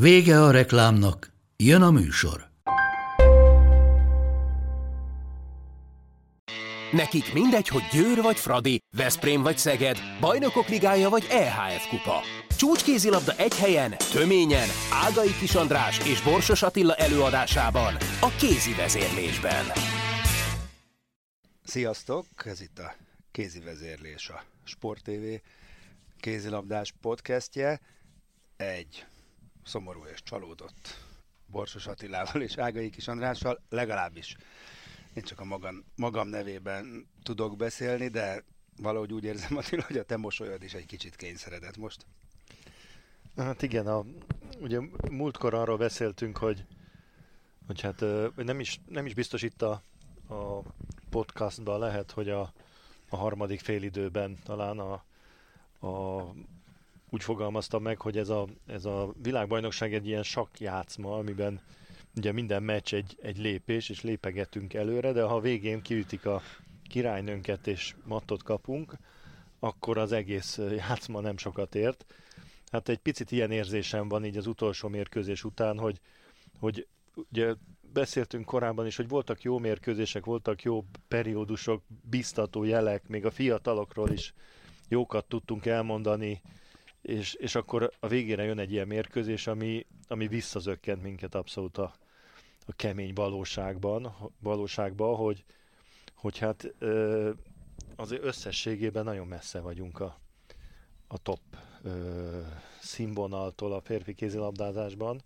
Vége a reklámnak, jön a műsor. Nekik mindegy, hogy Győr vagy Fradi, Veszprém vagy Szeged, Bajnokok Ligája vagy EHF Kupa. Csúcskézilabda egy helyen, töményen, Ágai Kis András és Borsos Attila előadásában, a kézi vezérlésben. Sziasztok! Ez itt a kézi vezérlés, a Sport TV kézilabdás podcastje. Egy szomorú és csalódott Borsos Attilával és Ágai Kis Andrással, legalábbis én csak a magam, magam nevében tudok beszélni, de valahogy úgy érzem, Attila, hogy a te mosolyod is egy kicsit kényszeredett most. Hát igen, a, ugye múltkor arról beszéltünk, hogy, hogy hát nem is, nem is biztos itt a, a podcastban lehet, hogy a, a harmadik félidőben talán a, a úgy fogalmaztam meg, hogy ez a, ez a világbajnokság egy ilyen sakkjátszma, amiben ugye minden meccs egy, egy lépés, és lépegetünk előre, de ha a végén kiütik a királynőnket és mattot kapunk, akkor az egész játszma nem sokat ért. Hát egy picit ilyen érzésem van így az utolsó mérkőzés után, hogy, hogy ugye beszéltünk korábban is, hogy voltak jó mérkőzések, voltak jó periódusok, biztató jelek, még a fiatalokról is jókat tudtunk elmondani, és, és akkor a végére jön egy ilyen mérkőzés, ami, ami visszazökkent minket abszolút a, a kemény valóságban, valóságban hogy, hogy hát ö, azért összességében nagyon messze vagyunk a, a top ö, színvonaltól a férfi kézilabdázásban,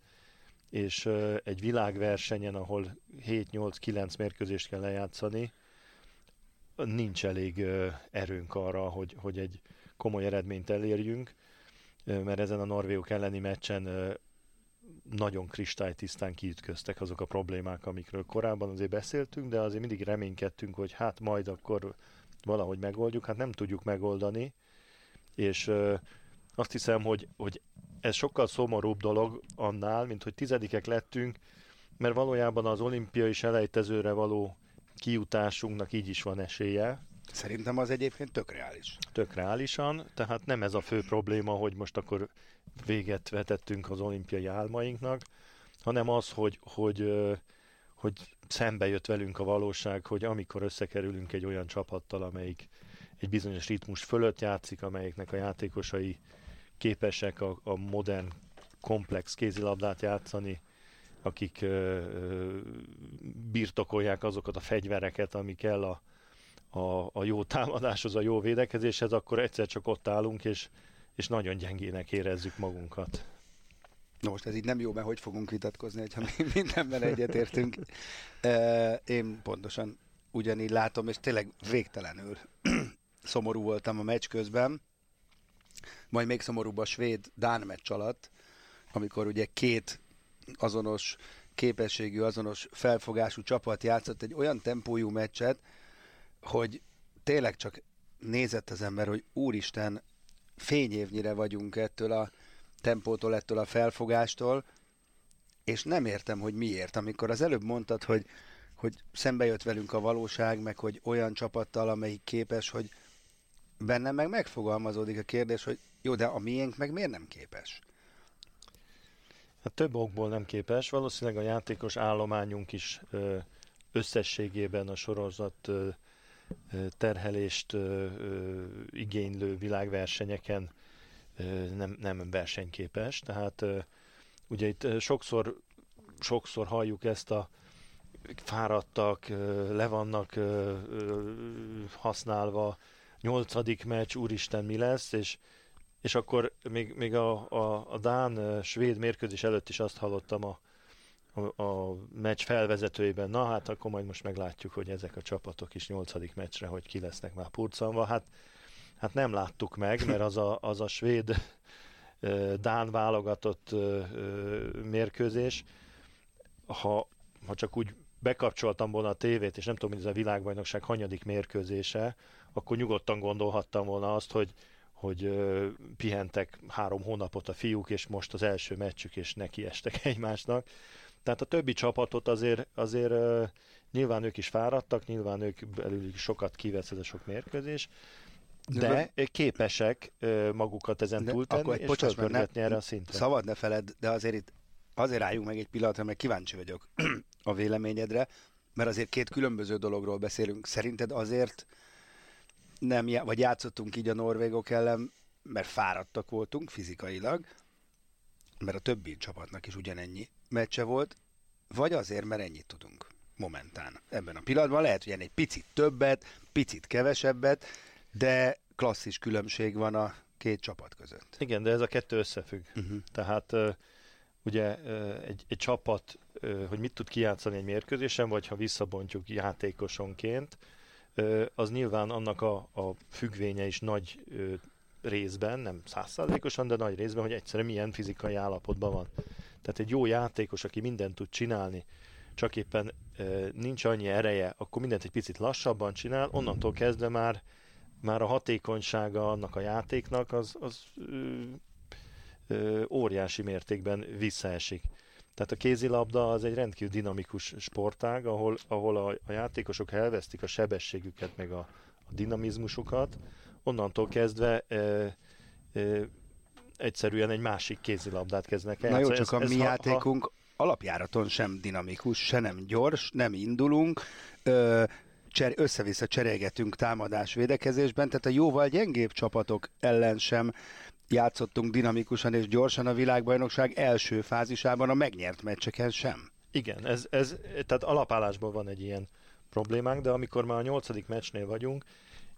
és ö, egy világversenyen, ahol 7-8-9 mérkőzést kell lejátszani, nincs elég ö, erőnk arra, hogy, hogy egy komoly eredményt elérjünk, mert ezen a norvégok elleni meccsen nagyon kristálytisztán kiütköztek azok a problémák, amikről korábban azért beszéltünk, de azért mindig reménykedtünk, hogy hát majd akkor valahogy megoldjuk, hát nem tudjuk megoldani, és azt hiszem, hogy, hogy ez sokkal szomorúbb dolog annál, mint hogy tizedikek lettünk, mert valójában az olimpiai selejtezőre való kiutásunknak így is van esélye, Szerintem az egyébként tök reális. Tök reálisan, tehát nem ez a fő probléma, hogy most akkor véget vetettünk az olimpiai álmainknak, hanem az, hogy, hogy, hogy szembe jött velünk a valóság, hogy amikor összekerülünk egy olyan csapattal, amelyik egy bizonyos ritmus fölött játszik, amelyiknek a játékosai képesek a, a modern, komplex kézilabdát játszani, akik ö, ö, birtokolják azokat a fegyvereket, ami kell a, a, a jó támadáshoz, a jó védekezéshez, akkor egyszer csak ott állunk, és, és nagyon gyengének érezzük magunkat. Na most ez így nem jó, mert hogy fogunk vitatkozni, ha mi mindenben egyetértünk. Én pontosan ugyanígy látom, és tényleg végtelenül szomorú voltam a meccs közben, majd még szomorúbb a svéd-dán meccs alatt, amikor ugye két azonos képességű, azonos felfogású csapat játszott egy olyan tempójú meccset, hogy tényleg csak nézett az ember, hogy úristen, fényévnyire vagyunk ettől a tempótól, ettől a felfogástól, és nem értem, hogy miért. Amikor az előbb mondtad, hogy, hogy szembe jött velünk a valóság, meg hogy olyan csapattal, amelyik képes, hogy bennem meg megfogalmazódik a kérdés, hogy jó, de a miénk meg miért nem képes? Hát több okból nem képes. Valószínűleg a játékos állományunk is összességében a sorozat terhelést igénylő világversenyeken nem, nem versenyképes. Tehát ugye itt sokszor, sokszor halljuk ezt a fáradtak, le vannak használva, nyolcadik meccs, úristen mi lesz, és, és akkor még, még a, a, a Dán-svéd mérkőzés előtt is azt hallottam a, a, meccs felvezetőiben, na hát akkor majd most meglátjuk, hogy ezek a csapatok is nyolcadik meccsre, hogy ki lesznek már purcanva. Hát, hát nem láttuk meg, mert az a, az a svéd Dán válogatott mérkőzés, ha, ha csak úgy bekapcsoltam volna a tévét, és nem tudom, hogy ez a világbajnokság hanyadik mérkőzése, akkor nyugodtan gondolhattam volna azt, hogy, hogy pihentek három hónapot a fiúk, és most az első meccsük, és neki estek egymásnak. Tehát a többi csapatot azért, azért nyilván ők is fáradtak, nyilván ők belül sokat kivesz ez a sok mérkőzés, de képesek ö, magukat ezen De túltenni, akkor egy és bocsáss ne- erre a szintre. Szabad ne feled, de azért itt azért álljunk meg egy pillanatra, mert kíváncsi vagyok a véleményedre, mert azért két különböző dologról beszélünk. Szerinted azért nem, já- vagy játszottunk így a norvégok ellen, mert fáradtak voltunk fizikailag, mert a többi csapatnak is ugyanennyi meccse volt, vagy azért, mert ennyit tudunk momentán. Ebben a pillanatban lehet, hogy egy picit többet, picit kevesebbet, de klasszis különbség van a két csapat között. Igen, de ez a kettő összefügg. Uh-huh. Tehát ugye egy, egy csapat, hogy mit tud kijátszani egy mérkőzésen, vagy ha visszabontjuk játékosonként, az nyilván annak a, a függvénye is nagy részben, nem százszázalékosan, de nagy részben, hogy egyszerűen milyen fizikai állapotban van. Tehát egy jó játékos, aki mindent tud csinálni, csak éppen ö, nincs annyi ereje, akkor mindent egy picit lassabban csinál, onnantól kezdve már már a hatékonysága annak a játéknak az, az ö, ö, óriási mértékben visszaesik. Tehát a kézilabda az egy rendkívül dinamikus sportág, ahol, ahol a, a játékosok elvesztik a sebességüket, meg a, a dinamizmusukat, onnantól kezdve ö, ö, egyszerűen egy másik kézilabdát kezdnek el. Na jó, csak a mi játékunk alapjáraton sem dinamikus, se nem gyors, nem indulunk, ö, cser, össze-vissza cserélgetünk támadás védekezésben, tehát a jóval gyengébb csapatok ellen sem játszottunk dinamikusan és gyorsan a világbajnokság első fázisában a megnyert meccseken sem. Igen, ez, ez, tehát alapállásban van egy ilyen problémánk, de amikor már a nyolcadik meccsnél vagyunk,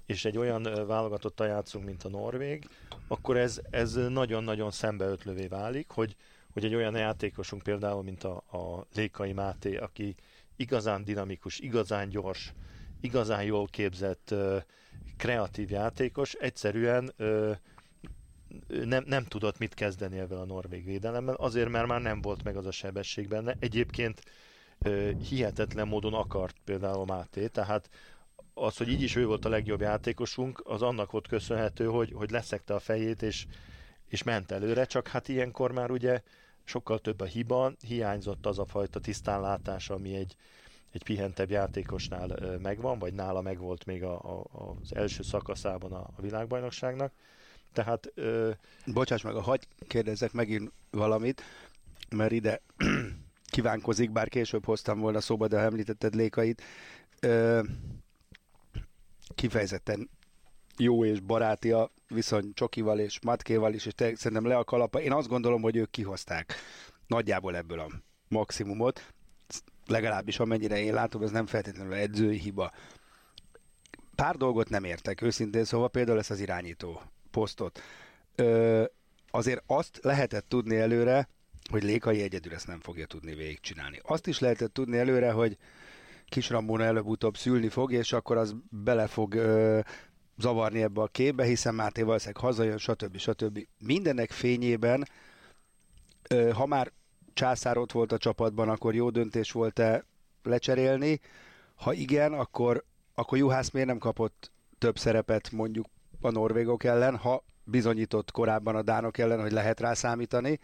és egy olyan válogatottal játszunk, mint a Norvég, akkor ez, ez nagyon-nagyon szembeötlővé válik, hogy, hogy egy olyan játékosunk például, mint a, a Lékai Máté, aki igazán dinamikus, igazán gyors, igazán jól képzett, kreatív játékos, egyszerűen nem, nem tudott mit kezdeni ebben a norvég védelemmel, azért mert már nem volt meg az a sebesség benne. Egyébként hihetetlen módon akart például Máté, tehát az, hogy így is ő volt a legjobb játékosunk, az annak volt köszönhető, hogy, hogy leszekte a fejét, és, és ment előre, csak hát ilyenkor már ugye sokkal több a hiba, hiányzott az a fajta tisztánlátás, ami egy, egy pihentebb játékosnál megvan, vagy nála megvolt még a, a, az első szakaszában a, a világbajnokságnak. Tehát ö, Bocsáss meg, hagy kérdezzek megint valamit, mert ide kívánkozik, bár később hoztam volna szóba, de ha említetted Lékait. Ö, kifejezetten jó és baráti a viszony Csokival és Matkéval is, és te, szerintem le a kalapa. Én azt gondolom, hogy ők kihozták nagyjából ebből a maximumot, legalábbis amennyire én látom, ez nem feltétlenül edzői hiba. Pár dolgot nem értek, őszintén szóval például ezt az irányító posztot. Ö, azért azt lehetett tudni előre, hogy Lékai egyedül ezt nem fogja tudni végigcsinálni. Azt is lehetett tudni előre, hogy kis Ramona előbb-utóbb szülni fog, és akkor az bele fog ö, zavarni ebbe a képbe, hiszen Máté valószínűleg hazajön, stb. stb. Mindenek fényében, ö, ha már császár ott volt a csapatban, akkor jó döntés volt-e lecserélni? Ha igen, akkor, akkor Juhász miért nem kapott több szerepet mondjuk a norvégok ellen, ha bizonyított korábban a dánok ellen, hogy lehet rá számítani.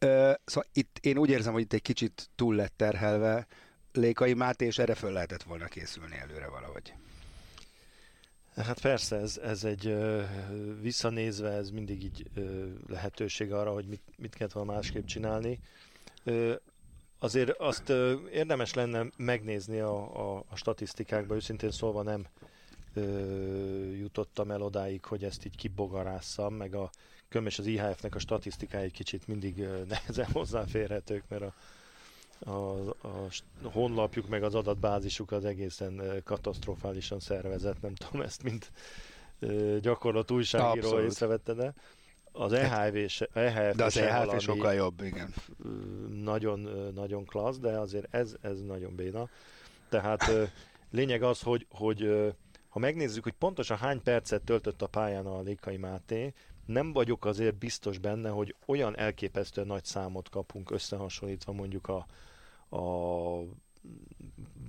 Ö, szóval itt én úgy érzem, hogy itt egy kicsit túl lett terhelve Lékai Máté, és erre föl lehetett volna készülni előre valahogy. Hát persze, ez, ez egy visszanézve, ez mindig így lehetőség arra, hogy mit, mit kellett volna másképp csinálni. Azért azt érdemes lenne megnézni a, a, a statisztikákba, őszintén szólva nem jutottam el odáig, hogy ezt így kibogarásszam, meg a és az IHF-nek a statisztikái kicsit mindig ö, nehezen hozzáférhetők, mert a, a, a honlapjuk meg az adatbázisuk az egészen katasztrofálisan szervezett, nem tudom ezt, mint gyakorlat újságíró Abszolút. észrevette, de az EHF, se, EHF De az EHF valami, sokkal jobb, igen. nagyon, nagyon klassz, de azért ez, ez nagyon béna. Tehát lényeg az, hogy, hogy ha megnézzük, hogy pontosan hány percet töltött a pályán a Lékai Máté, nem vagyok azért biztos benne, hogy olyan elképesztően nagy számot kapunk összehasonlítva mondjuk a, a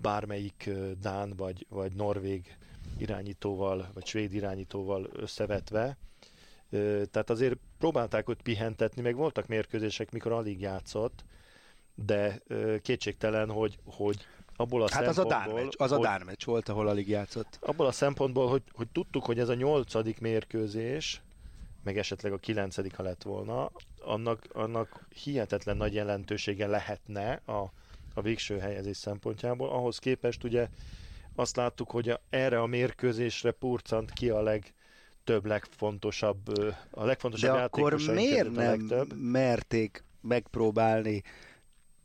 bármelyik Dán vagy, vagy Norvég irányítóval, vagy svéd irányítóval összevetve. Tehát azért próbálták ott pihentetni, meg voltak mérkőzések, mikor alig játszott, de kétségtelen, hogy, hogy abból a hát az a Dán meccs, az a Dán meccs volt, ahol alig játszott. Abból a szempontból, hogy, hogy tudtuk, hogy ez a nyolcadik mérkőzés, meg esetleg a kilencedik, ha lett volna, annak, annak hihetetlen nagy jelentősége lehetne a, a végső helyezés szempontjából. Ahhoz képest ugye azt láttuk, hogy a, erre a mérkőzésre purcant ki a legtöbb, legfontosabb, a legfontosabb De akkor miért nem merték megpróbálni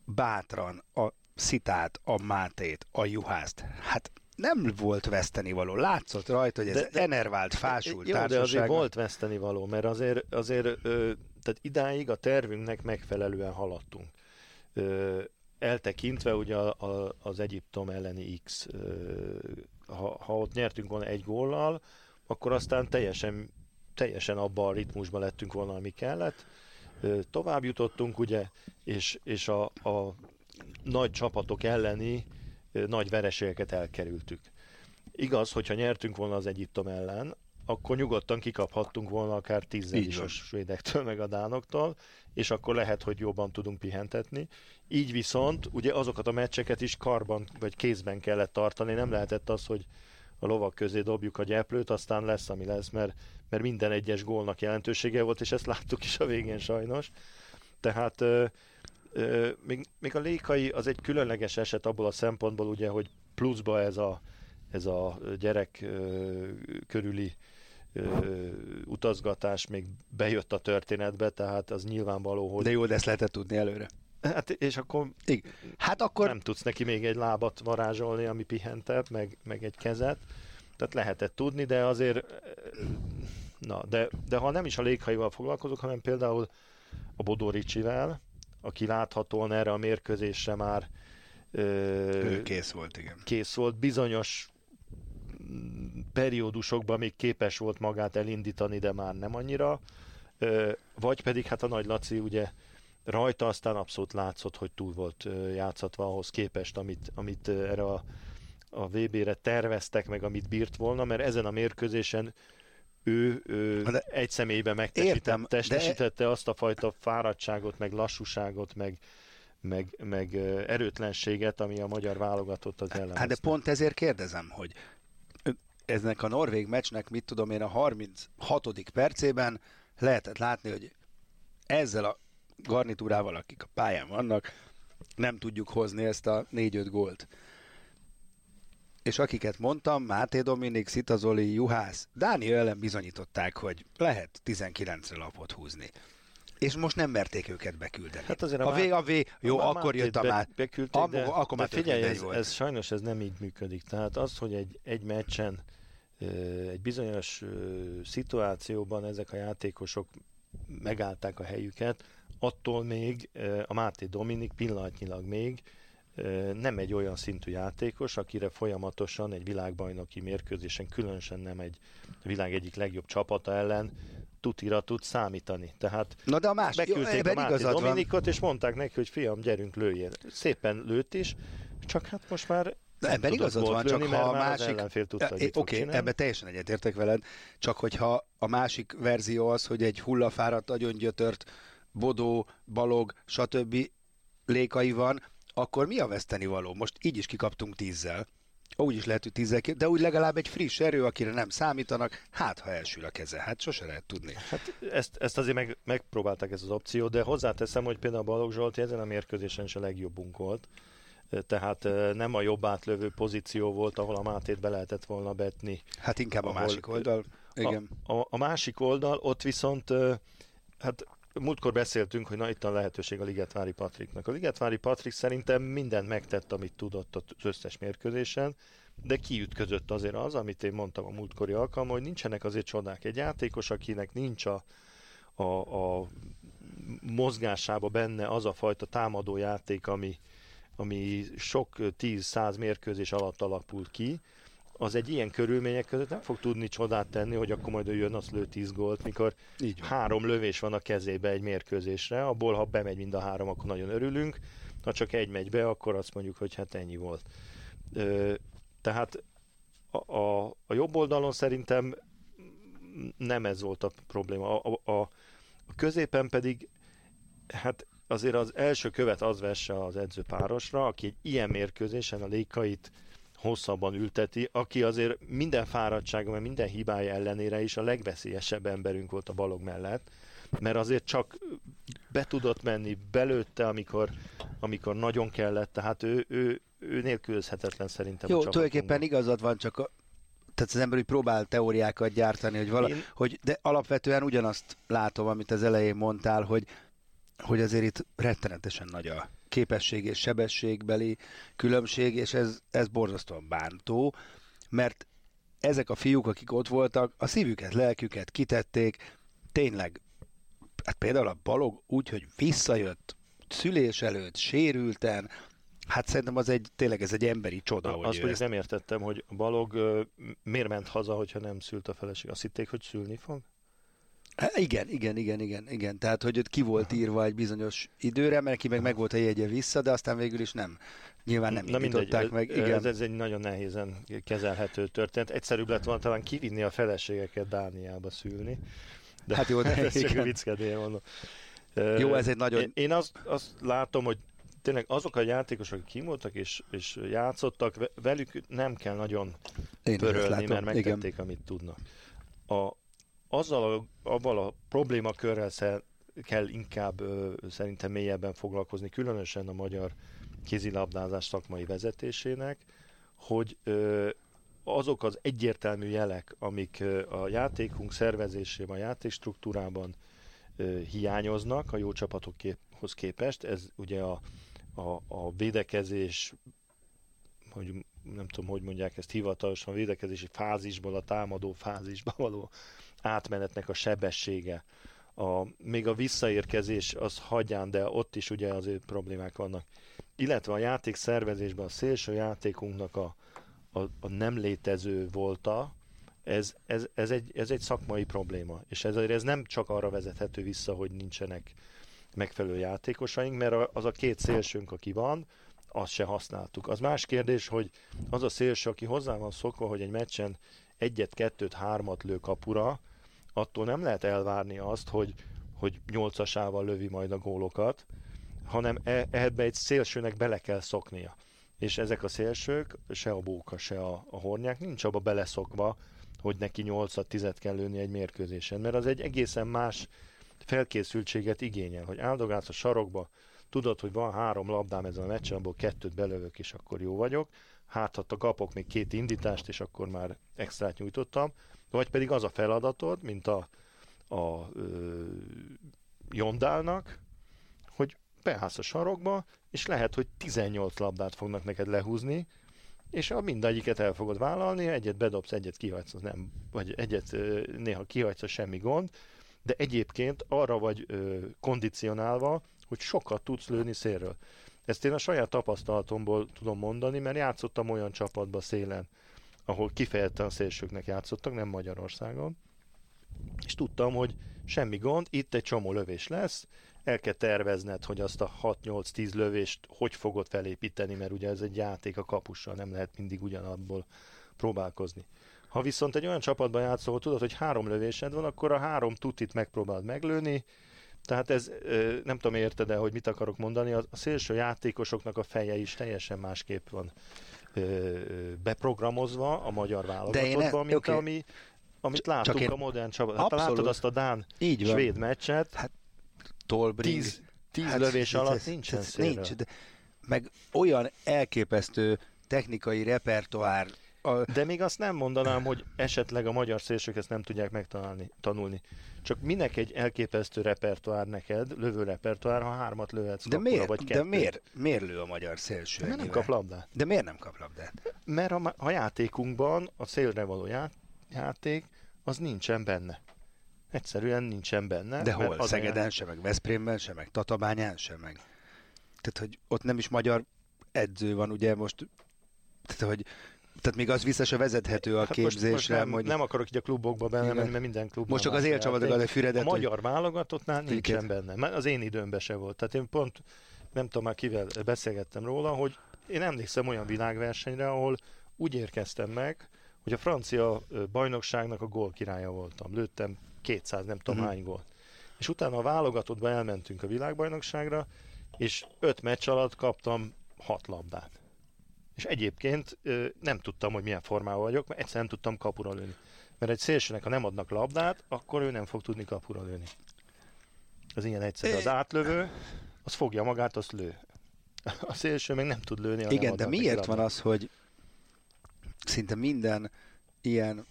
bátran a Szitát, a Mátét, a Juhászt? Hát nem volt vesztenivaló. Látszott rajta, hogy ez de, de, enervált, fásult Jó, de azért volt vesztenivaló, mert azért, azért ö, tehát idáig a tervünknek megfelelően haladtunk. Ö, eltekintve ugye a, a, az Egyiptom elleni X, ha, ha ott nyertünk volna egy góllal, akkor aztán teljesen, teljesen abba a ritmusba lettünk volna, ami kellett. Tovább jutottunk, ugye, és, és a, a nagy csapatok elleni nagy vereségeket elkerültük. Igaz, hogyha nyertünk volna az Egyiptom ellen, akkor nyugodtan kikaphattunk volna akár tízzel is a svédektől, meg a dánoktól, és akkor lehet, hogy jobban tudunk pihentetni. Így viszont ugye azokat a meccseket is karban vagy kézben kellett tartani, nem lehetett az, hogy a lovak közé dobjuk a gyeplőt, aztán lesz, ami lesz, mert, mert minden egyes gólnak jelentősége volt, és ezt láttuk is a végén sajnos. Tehát ö, ö, még, még a lékai az egy különleges eset abból a szempontból, ugye, hogy pluszba ez a, ez a gyerek ö, körüli ö, utazgatás még bejött a történetbe, tehát az nyilvánvaló, hogy... De jó, de ezt lehetett tudni előre. Hát, és akkor, Igen. hát akkor nem tudsz neki még egy lábat varázsolni, ami pihentebb, meg, meg egy kezet. Tehát lehetett tudni, de azért na, de, de ha nem is a léghaival foglalkozok, hanem például a Bodó Ricsivel, aki láthatóan erre a mérkőzésre már ö, ő kész volt, igen. Kész volt, bizonyos periódusokban még képes volt magát elindítani, de már nem annyira. Vagy pedig hát a Nagy Laci ugye rajta aztán abszolút látszott, hogy túl volt játszatva ahhoz képest, amit, amit erre a, a VB-re terveztek, meg amit bírt volna, mert ezen a mérkőzésen ő, ő de egy személyben megtestesítette de... azt a fajta fáradtságot, meg lassúságot, meg, meg, meg erőtlenséget, ami a magyar válogatott az ellen. Hát de pont ezért kérdezem, hogy eznek a norvég meccsnek, mit tudom én, a 36. percében lehetett látni, hogy ezzel a garnitúrával, akik a pályán vannak, nem tudjuk hozni ezt a 4-5 gólt. És akiket mondtam, Máté Dominik, Szitazoli, Juhász, Dániel ellen bizonyították, hogy lehet 19-re lapot húzni. És most nem merték őket beküldeni. Hát azért a, a V, a V, jó, a akkor jött a már. Beküldték, de, akkor már figyelj, ez, ez, sajnos ez nem így működik. Tehát az, hogy egy, egy meccsen egy bizonyos szituációban ezek a játékosok megállták a helyüket, attól még a Máté Dominik pillanatnyilag még nem egy olyan szintű játékos, akire folyamatosan egy világbajnoki mérkőzésen, különösen nem egy világ egyik legjobb csapata ellen tutira tud számítani. Tehát Na de a más, beküldték jó, a Máté Dominikot, van. és mondták neki, hogy fiam, gyerünk, lőjél. Szépen lőtt is, csak hát most már de ebben igazad van, csak ha a másik... Oké, okay, ebben teljesen egyetértek veled, csak hogyha a másik verzió az, hogy egy hullafáradt, agyongyötört Bodó, Balog, stb. lékai van, akkor mi a veszteni való? Most így is kikaptunk tízzel. Úgy is lehet, hogy tízzel, de úgy legalább egy friss erő, akire nem számítanak, hát ha elsül a keze, hát sose lehet tudni. Hát ezt, ezt azért meg, megpróbálták ez az opció, de hozzáteszem, hogy például Balogh Zsolti ezen a mérkőzésen is a legjobbunk volt tehát nem a jobb átlövő pozíció volt, ahol a Mátét be lehetett volna betni. Hát inkább a másik oldal. Igen. A, a, a másik oldal, ott viszont hát múltkor beszéltünk, hogy na itt a lehetőség a Ligetvári Patriknak. A Ligetvári Patrik szerintem mindent megtett, amit tudott az összes mérkőzésen, de kiütközött azért az, amit én mondtam a múltkori alkalommal, hogy nincsenek azért csodák. Egy játékos, akinek nincs a, a, a mozgásába benne az a fajta támadó játék, ami, ami sok tíz-száz mérkőzés alatt alapult ki, az egy ilyen körülmények között nem fog tudni csodát tenni, hogy akkor majd ő jön, az lő 10 gólt, mikor Így van. három lövés van a kezébe egy mérkőzésre, abból ha bemegy mind a három, akkor nagyon örülünk, ha csak egy megy be, akkor azt mondjuk, hogy hát ennyi volt. Ö, tehát a, a, a jobb oldalon szerintem nem ez volt a probléma. A, a, a középen pedig hát azért az első követ az vesse az edzőpárosra, aki egy ilyen mérkőzésen a lékait hosszabban ülteti, aki azért minden fáradtsága, mert minden hibája ellenére is a legveszélyesebb emberünk volt a balog mellett, mert azért csak be tudott menni, belőtte, amikor, amikor nagyon kellett, tehát ő, ő, ő nélkülözhetetlen szerintem Jó, a tulajdonképpen igazad van, csak a, tehát az ember úgy próbál teóriákat gyártani, hogy, vala, Én- hogy de alapvetően ugyanazt látom, amit az elején mondtál, hogy, hogy azért itt rettenetesen nagy a képesség és sebességbeli különbség, és ez, ez borzasztóan bántó, mert ezek a fiúk, akik ott voltak, a szívüket, lelküket kitették, tényleg, hát például a Balog úgy, hogy visszajött szülés előtt, sérülten, hát szerintem az egy, tényleg ez egy emberi csoda, hogy Azt ezt nem értettem, hogy Balog miért ment haza, hogyha nem szült a feleség. Azt hitték, hogy szülni fog? Igen, igen, igen, igen, igen. Tehát, hogy ott ki volt írva egy bizonyos időre, mert ki meg meg volt a jegye vissza, de aztán végül is nem. Nyilván nem Na indították meg. Igen. ez, ez egy nagyon nehézen kezelhető történet. Egyszerűbb lett volna talán kivinni a feleségeket Dániába szülni. De Hát jó, de ez csak igen. vicckedél mondom. Jó, ez egy nagyon- Én, én azt, azt látom, hogy tényleg azok a játékosok, akik kimoltak és, és játszottak, ve- velük nem kell nagyon Én pörölni, mert Igen. megtették, amit tudnak. A, azzal a, avval a problémakörrel szer, kell inkább ö, szerintem mélyebben foglalkozni, különösen a magyar kézilabdázás szakmai vezetésének, hogy ö, azok az egyértelmű jelek, amik ö, a játékunk szervezésében, a játékstruktúrában ö, hiányoznak a jó csapatokhoz képest, ez ugye a, a, a védekezés, hogy nem tudom, hogy mondják ezt hivatalosan, védekezési fázisból a támadó fázisba való átmenetnek a sebessége. A, még a visszaérkezés az hagyján, de ott is ugye azért problémák vannak. Illetve a játék szervezésben a szélső játékunknak a, a, a nem létező volta, ez, ez, ez, egy, ez egy szakmai probléma. És ez, ez nem csak arra vezethető vissza, hogy nincsenek megfelelő játékosaink, mert az a két szélsőnk, aki van, azt se használtuk. Az más kérdés, hogy az a szélső, aki hozzá van szokva, hogy egy meccsen egyet, kettőt, hármat lő kapura, attól nem lehet elvárni azt, hogy, hogy nyolcasával lövi majd a gólokat, hanem e, ebbe egy szélsőnek bele kell szoknia. És ezek a szélsők, se a bóka, se a, a hornyák nincs abba beleszokva, hogy neki 8 10 kell lőni egy mérkőzésen, mert az egy egészen más felkészültséget igényel, hogy áldogálsz a sarokba, tudod, hogy van három labdám ezen a meccsen, abból kettőt belövök, és akkor jó vagyok, hát ha kapok még két indítást, és akkor már extrát nyújtottam, vagy pedig az a feladatod, mint a, a ö, Jondálnak, hogy beállsz a sarokba, és lehet, hogy 18 labdát fognak neked lehúzni, és a mindegyiket el fogod vállalni, egyet bedobsz, egyet kihagysz, az nem, vagy egyet néha kihagysz, az semmi gond, de egyébként arra vagy ö, kondicionálva, hogy sokat tudsz lőni szélről. Ezt én a saját tapasztalatomból tudom mondani, mert játszottam olyan csapatba szélen, ahol kifejezetten szélsőknek játszottak, nem Magyarországon, és tudtam, hogy semmi gond, itt egy csomó lövés lesz, el kell tervezned, hogy azt a 6-8-10 lövést hogy fogod felépíteni, mert ugye ez egy játék a kapussal, nem lehet mindig ugyanabból próbálkozni. Ha viszont egy olyan csapatban játszol, ahol tudod, hogy három lövésed van, akkor a három tutit megpróbáld meglőni, tehát ez, nem tudom érted el, hogy mit akarok mondani, a szélső játékosoknak a feje is teljesen másképp van beprogramozva a magyar De válogatottban, ne- mint oké. ami, amit láttunk én- a modern csapat. Hát látod azt a Dán Így van. svéd meccset, Hát Tolbring. tíz, tíz lövés ez- alatt ez- nincsen ez. Nincs, de, meg olyan elképesztő technikai repertoár, a, De még azt nem mondanám, hogy esetleg a magyar szélsők ezt nem tudják megtanulni. Tanulni. Csak minek egy elképesztő repertoár neked, lövő repertoár, ha hármat lőhetsz de, kapura, miért, vagy de kettőt? miért, miért lő a magyar szélső? Mert nem kap labdát. De miért nem kap labdát? Mert a, a játékunkban a szélre való já, játék, az nincsen benne. Egyszerűen nincsen benne. De hol? az Szegeden sem, meg Veszprémben sem, meg Tatabányán sem, meg... Tehát, hogy ott nem is magyar edző van, ugye most, tehát, hogy Tehát még az vissza se vezethető a Hát most, most képzésre, nem, hogy nem akarok így a klubokba Igen. mert minden klubban most csak az élcsavatok a Füredet, A hogy magyar válogatottnál nincsen benne. Mert az én időmben se volt. Tehát én pont, nem tudom már kivel beszélgettem róla, hogy én emlékszem olyan világversenyre, ahol úgy érkeztem meg, hogy a francia bajnokságnak a gól királya voltam. Lőttem 200, nem tudom Mhm. hány gólt. És utána a válogatottba elmentünk a világbajnokságra, és öt meccs alatt kaptam hat labdát. És egyébként nem tudtam, hogy milyen formában vagyok, mert egyszer nem tudtam kapura lőni. Mert egy szélsőnek, ha nem adnak labdát, akkor ő nem fog tudni kapura lőni. Az ilyen egyszerű. Az átlövő, az fogja magát, azt lő. A szélső meg nem tud lőni. Igen, de miért van az, hogy szinte minden ilyen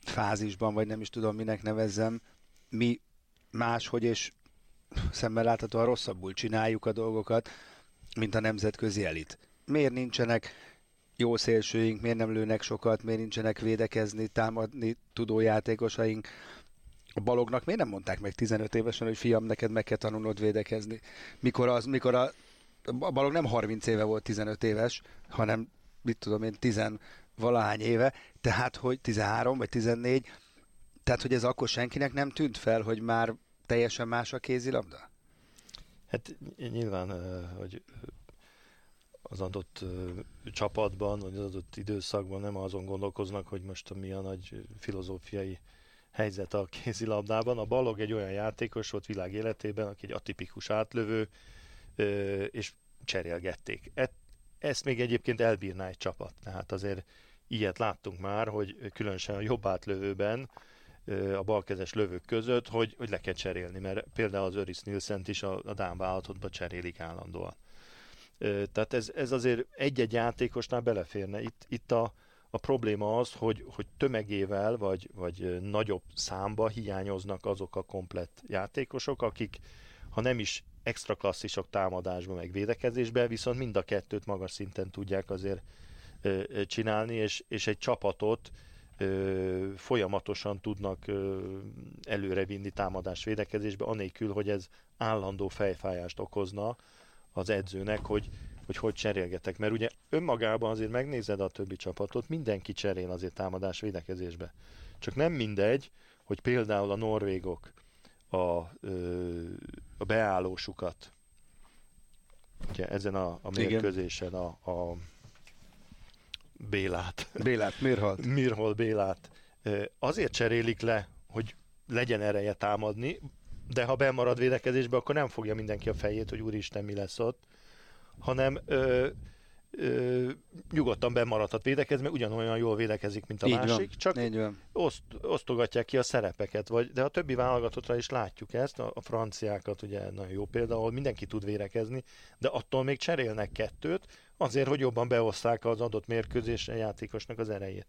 fázisban, vagy nem is tudom, minek nevezzem, mi máshogy és szemmel láthatóan rosszabbul csináljuk a dolgokat, mint a nemzetközi elit. Miért nincsenek jó szélsőink, miért nem lőnek sokat, miért nincsenek védekezni, támadni tudó játékosaink. A balognak miért nem mondták meg 15 évesen, hogy fiam, neked meg kell tanulnod védekezni? Mikor, az, mikor a, a balog nem 30 éve volt 15 éves, hanem mit tudom én, 10 valahány éve, tehát hogy 13 vagy 14, tehát hogy ez akkor senkinek nem tűnt fel, hogy már teljesen más a kézilabda? Hát nyilván, hogy az adott csapatban, vagy az adott időszakban nem azon gondolkoznak, hogy most mi a nagy filozófiai helyzet a kézilabdában. A Balog egy olyan játékos volt világ életében, aki egy atipikus átlövő, és cserélgették. Ezt még egyébként elbírná egy csapat. Tehát azért ilyet láttunk már, hogy különösen a jobb átlövőben a balkezes lövők között, hogy, hogy le kell cserélni, mert például az Öris Nielsen is a, a Dán válogatottba cserélik állandóan. Tehát ez, ez azért egy-egy játékosnál beleférne. Itt, itt a, a probléma az, hogy, hogy tömegével vagy, vagy nagyobb számba hiányoznak azok a komplett játékosok, akik ha nem is extra klasszisok támadásban, meg védekezésben, viszont mind a kettőt magas szinten tudják azért csinálni, és, és egy csapatot folyamatosan tudnak előrevinni támadás védekezésbe, anélkül, hogy ez állandó fejfájást okozna az edzőnek, hogy hogy hogy cserélgetek. Mert ugye önmagában azért megnézed a többi csapatot, mindenki cserél azért támadás védekezésbe. Csak nem mindegy, hogy például a norvégok a, ö, a beállósukat ugye ezen a, a mérkőzésen a, a Bélát, Bélát, miért halt? Mirhol Bélát azért cserélik le, hogy legyen ereje támadni, de ha bemarad védekezésbe, akkor nem fogja mindenki a fejét, hogy úristen, mi lesz ott, hanem ö, ö, nyugodtan bemaradhat védekezni, mert ugyanolyan jól védekezik, mint a Így másik, van, csak így van. oszt, osztogatják ki a szerepeket, vagy, de a többi válogatottra is látjuk ezt, a, a franciákat ugye nagyon jó példa, ahol mindenki tud védekezni, de attól még cserélnek kettőt, azért, hogy jobban beoszták az adott mérkőzésen játékosnak az erejét.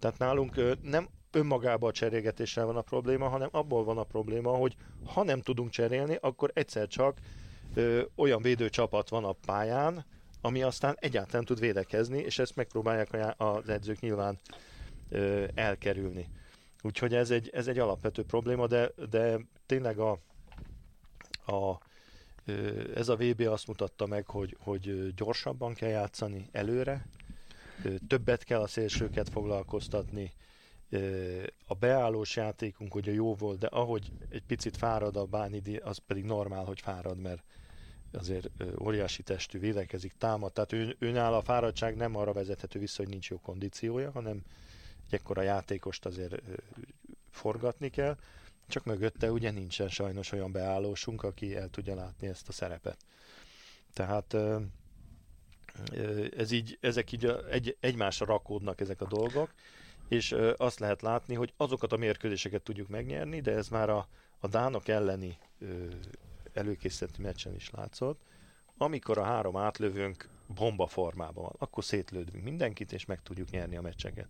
Tehát nálunk nem önmagában a cserélgetéssel van a probléma, hanem abból van a probléma, hogy ha nem tudunk cserélni, akkor egyszer csak ö, olyan védőcsapat van a pályán, ami aztán egyáltalán tud védekezni, és ezt megpróbálják az edzők nyilván ö, elkerülni. Úgyhogy ez egy, ez egy alapvető probléma, de, de tényleg a, a, ez a VB azt mutatta meg, hogy, hogy gyorsabban kell játszani előre, többet kell a szélsőket foglalkoztatni, a beállós játékunk ugye jó volt, de ahogy egy picit fárad a Bánidi, az pedig normál, hogy fárad, mert azért óriási testű, védekezik, támad, tehát ő, őnál a fáradtság nem arra vezethető vissza, hogy nincs jó kondíciója, hanem egy ekkora játékost azért forgatni kell, csak mögötte ugye nincsen sajnos olyan beállósunk, aki el tudja látni ezt a szerepet. Tehát ez így, ezek így egy, egymásra rakódnak ezek a dolgok, és azt lehet látni, hogy azokat a mérkőzéseket tudjuk megnyerni, de ez már a, a Dánok elleni ö, előkészített meccsen is látszott, amikor a három átlövőnk bomba formában van, akkor szétlődünk mindenkit, és meg tudjuk nyerni a meccseket.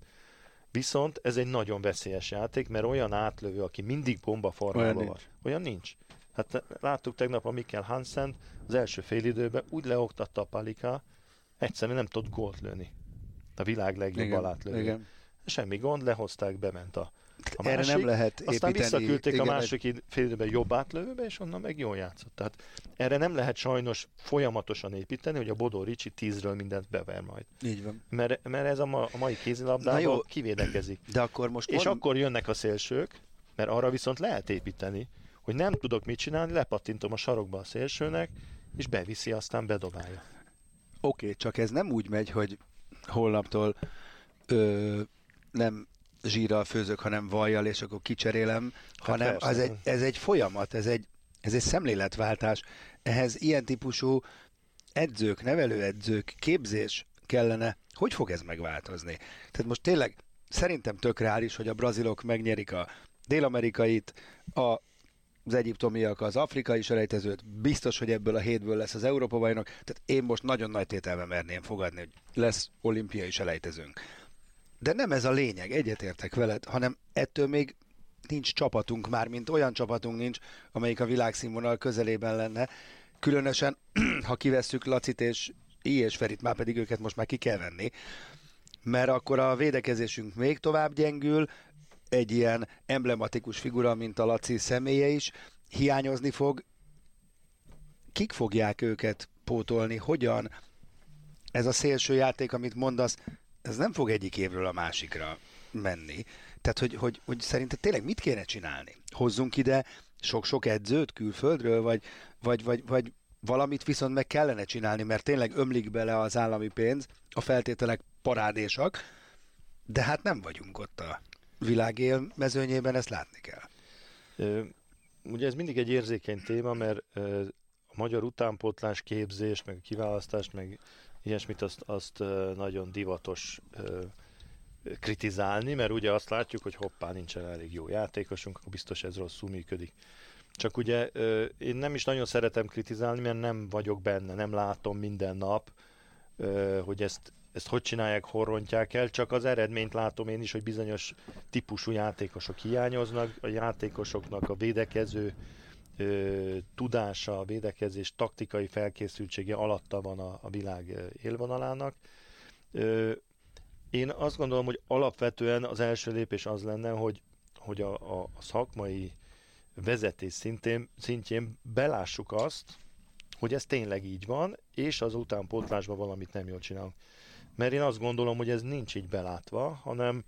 Viszont ez egy nagyon veszélyes játék, mert olyan átlövő, aki mindig bomba formában Olyan van, nincs. olyan nincs. Hát láttuk tegnap a Mikkel Hansen az első fél időben úgy leoktatta a Palika, egyszerűen nem tudott gólt lőni. A világ legjobb Igen, alátlövő. igen. Semmi gond, lehozták, bement a, A Erre nem lehet Aztán építeni. visszaküldték Igen, a második fél időben jobb átlövőbe, és onnan meg jól játszott. Tehát erre nem lehet sajnos folyamatosan építeni, hogy a Bodó Ricsi tízről mindent bever majd. Így van. Mert, mert ez a, ma, a mai kézilabdában kivédekezik. De akkor most És mond- akkor jönnek a szélsők, mert arra viszont lehet építeni, hogy nem tudok mit csinálni, lepattintom a sarokba a szélsőnek, és beviszi, aztán bedobálja. Oké, okay, csak ez nem úgy megy, hogy holnaptól ö, nem zsírral főzök, hanem vajjal, és akkor kicserélem, hát hanem az egy, ez egy folyamat, ez egy, ez egy szemléletváltás. Ehhez ilyen típusú edzők, nevelőedzők, képzés kellene. Hogy fog ez megváltozni? Tehát most tényleg szerintem tök reális, hogy a brazilok megnyerik a dél-amerikait, a az egyiptomiak az afrikai selejtezőt, biztos, hogy ebből a hétből lesz az Európa bajnok, tehát én most nagyon nagy tételben merném fogadni, hogy lesz olimpiai selejtezőnk. De nem ez a lényeg, egyetértek veled, hanem ettől még nincs csapatunk már, mint olyan csapatunk nincs, amelyik a világszínvonal közelében lenne. Különösen, ha kivesszük Lacit és I és Ferit, már pedig őket most már ki kell venni, mert akkor a védekezésünk még tovább gyengül, egy ilyen emblematikus figura, mint a Laci személye is hiányozni fog. Kik fogják őket pótolni? Hogyan? Ez a szélső játék, amit mondasz, ez nem fog egyik évről a másikra menni. Tehát, hogy, hogy, hogy szerinted tényleg mit kéne csinálni? Hozzunk ide sok-sok edzőt külföldről, vagy, vagy, vagy, vagy valamit viszont meg kellene csinálni, mert tényleg ömlik bele az állami pénz, a feltételek parádésak, de hát nem vagyunk ott a világ élmezőnyében, ezt látni kell. Ugye ez mindig egy érzékeny téma, mert a magyar utánpótlás képzést, meg kiválasztást, meg ilyesmit azt, azt nagyon divatos kritizálni, mert ugye azt látjuk, hogy hoppá, nincsen elég jó játékosunk, akkor biztos ez rosszul működik. Csak ugye én nem is nagyon szeretem kritizálni, mert nem vagyok benne, nem látom minden nap, hogy ezt, ezt hogy csinálják, hol rontják el, csak az eredményt látom én is, hogy bizonyos típusú játékosok hiányoznak, a játékosoknak a védekező ö, tudása, a védekezés taktikai felkészültsége alatta van a, a világ élvonalának. Ö, én azt gondolom, hogy alapvetően az első lépés az lenne, hogy, hogy a, a, a szakmai vezetés szintén, szintjén belássuk azt, hogy ez tényleg így van, és az utánpótlásban valamit nem jól csinálunk. Mert én azt gondolom, hogy ez nincs így belátva, hanem,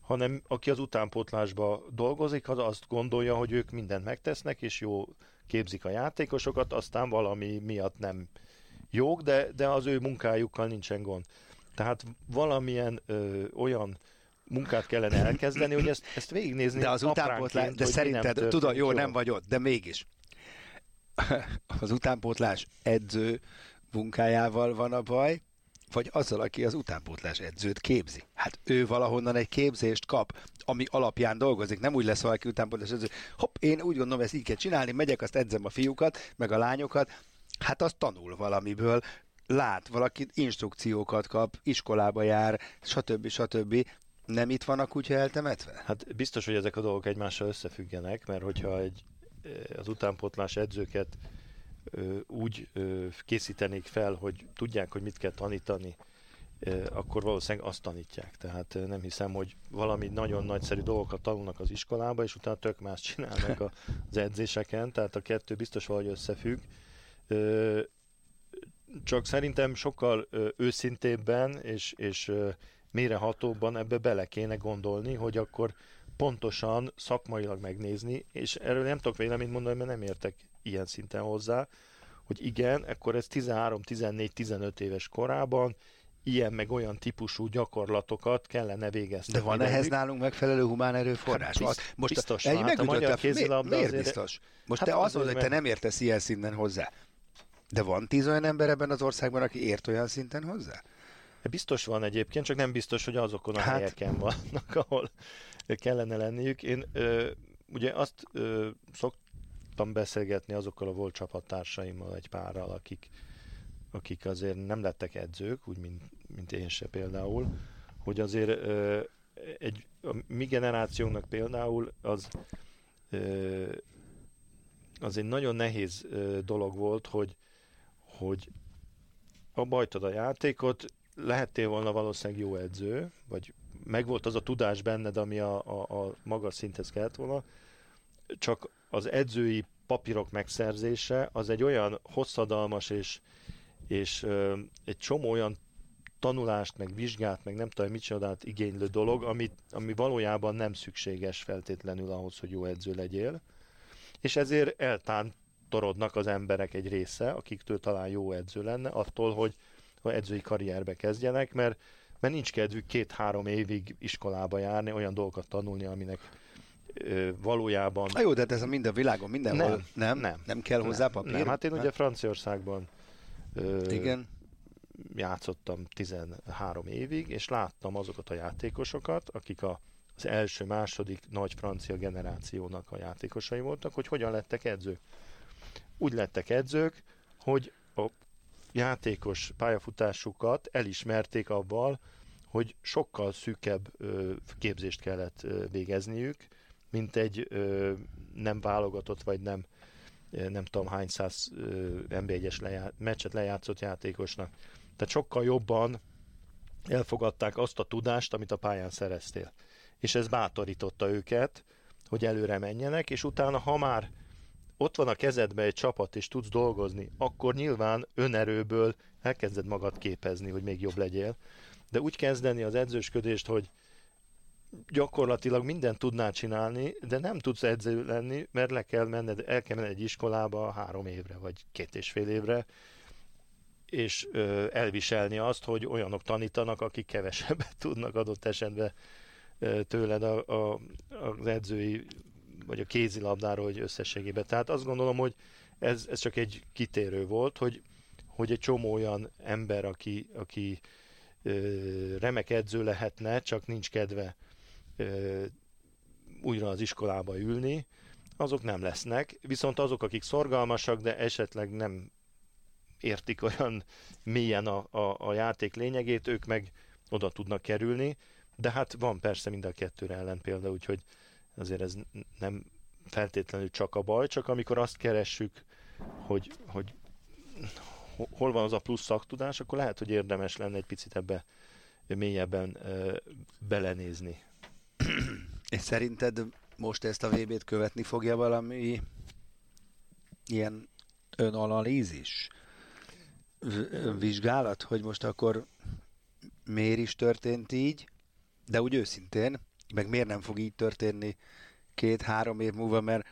hanem aki az utánpótlásba dolgozik, az azt gondolja, hogy ők mindent megtesznek, és jó képzik a játékosokat, aztán valami miatt nem jók, de, de az ő munkájukkal nincsen gond. Tehát valamilyen ö, olyan munkát kellene elkezdeni, hogy ezt, ezt végignézni De az utánpótlás, de nem szerinted, történik tudom, jó, nem vagy ott, de mégis. Az utánpótlás edző munkájával van a baj, vagy azzal, aki az utánpótlás edzőt képzi. Hát ő valahonnan egy képzést kap, ami alapján dolgozik. Nem úgy lesz valaki utánpótlás edző, hopp, én úgy gondolom, ezt így kell csinálni, megyek, azt edzem a fiúkat, meg a lányokat. Hát az tanul valamiből, lát, valaki instrukciókat kap, iskolába jár, stb. stb. Nem itt van a kutya eltemetve? Hát biztos, hogy ezek a dolgok egymással összefüggenek, mert hogyha egy, eh, az utánpótlás edzőket úgy készítenék fel, hogy tudják, hogy mit kell tanítani, akkor valószínűleg azt tanítják. Tehát nem hiszem, hogy valami nagyon nagyszerű dolgokat tanulnak az iskolába, és utána tök más csinálnak az edzéseken, tehát a kettő biztos valahogy összefügg. Csak szerintem sokkal őszintébben és, és ö, mélyrehatóbban ebbe bele kéne gondolni, hogy akkor pontosan szakmailag megnézni, és erről nem tudok véleményt mondani, mert nem értek ilyen szinten hozzá, hogy igen, akkor ez 13-14-15 éves korában ilyen meg olyan típusú gyakorlatokat kellene végezni. De van ehhez nálunk megfelelő humán erőforrás? Hát bizt- Az- most biztos egy van. Hát a magyar miért, kézilabda miért azért- biztos? Most Hát te mondod, hogy te nem értesz ilyen szinten hozzá. De van tíz olyan ember ebben az országban, aki ért olyan szinten hozzá? Biztos van egyébként, csak nem biztos, hogy azokon a Hát. hát. helyeken vannak, ahol kellene lenniük. Én ö, ugye azt ö, szoktam beszélgetni azokkal a volt csapattársaimmal, egy párral, akik, akik azért nem lettek edzők, úgy, mint, mint én se például, hogy azért ö, egy, a mi generációnknak például az ö, az egy nagyon nehéz ö, dolog volt, hogy, hogy abba hagytad a játékot, lehettél volna valószínűleg jó edző, vagy megvolt az a tudás benned, ami a, a, a magas szinthez kellett volna, csak az edzői papírok megszerzése az egy olyan hosszadalmas és, és ö, egy csomó olyan tanulást, meg vizsgát, meg nem tudom micsodát igénylő dolog, ami, ami valójában nem szükséges feltétlenül ahhoz, hogy jó edző legyél. És ezért eltántorodnak az emberek egy része, akiktől talán jó edző lenne, attól, hogy a edzői karrierbe kezdjenek, mert, mert nincs kedvük két-három évig iskolába járni, olyan dolgokat tanulni, aminek valójában... Na jó, de ez a minden világon, mindenhol Nem, nem? nem. Nem kell hozzá nem, papír? Nem, hát én ugye Franciaországban ö, Igen. játszottam 13 évig, és láttam azokat a játékosokat, akik a, az első, második nagy francia generációnak a játékosai voltak, hogy hogyan lettek edzők. Úgy lettek edzők, hogy a játékos pályafutásukat elismerték abban, hogy sokkal szűkebb képzést kellett végezniük, mint egy ö, nem válogatott, vagy nem nem tudom hány száz ö, NB1-es lejá- meccset lejátszott játékosnak. Tehát sokkal jobban elfogadták azt a tudást, amit a pályán szereztél. És ez bátorította őket, hogy előre menjenek, és utána, ha már ott van a kezedben egy csapat, és tudsz dolgozni, akkor nyilván önerőből elkezded magad képezni, hogy még jobb legyél. De úgy kezdeni az edzősködést, hogy gyakorlatilag mindent tudnál csinálni, de nem tudsz edző lenni, mert le kell menned, el kell menned egy iskolába három évre, vagy két és fél évre, és ö, elviselni azt, hogy olyanok tanítanak, akik kevesebbet tudnak adott esetben ö, tőled a, a, az edzői vagy a kézilabdáról, hogy összességében. Tehát azt gondolom, hogy ez, ez csak egy kitérő volt, hogy, hogy egy csomó olyan ember, aki, aki ö, remek edző lehetne, csak nincs kedve újra az iskolába ülni, azok nem lesznek. Viszont azok, akik szorgalmasak, de esetleg nem értik olyan mélyen a, a, a játék lényegét, ők meg oda tudnak kerülni, de hát van persze mind a kettőre ellen példa, úgyhogy azért ez nem feltétlenül csak a baj, csak amikor azt keressük, hogy, hogy hol van az a plusz szaktudás, akkor lehet, hogy érdemes lenne egy picit ebbe mélyebben uh, belenézni. És szerinted most ezt a VB-t követni fogja valami ilyen önanalízis? Vizsgálat, hogy most akkor miért is történt így, de úgy őszintén, meg miért nem fog így történni két-három év múlva, mert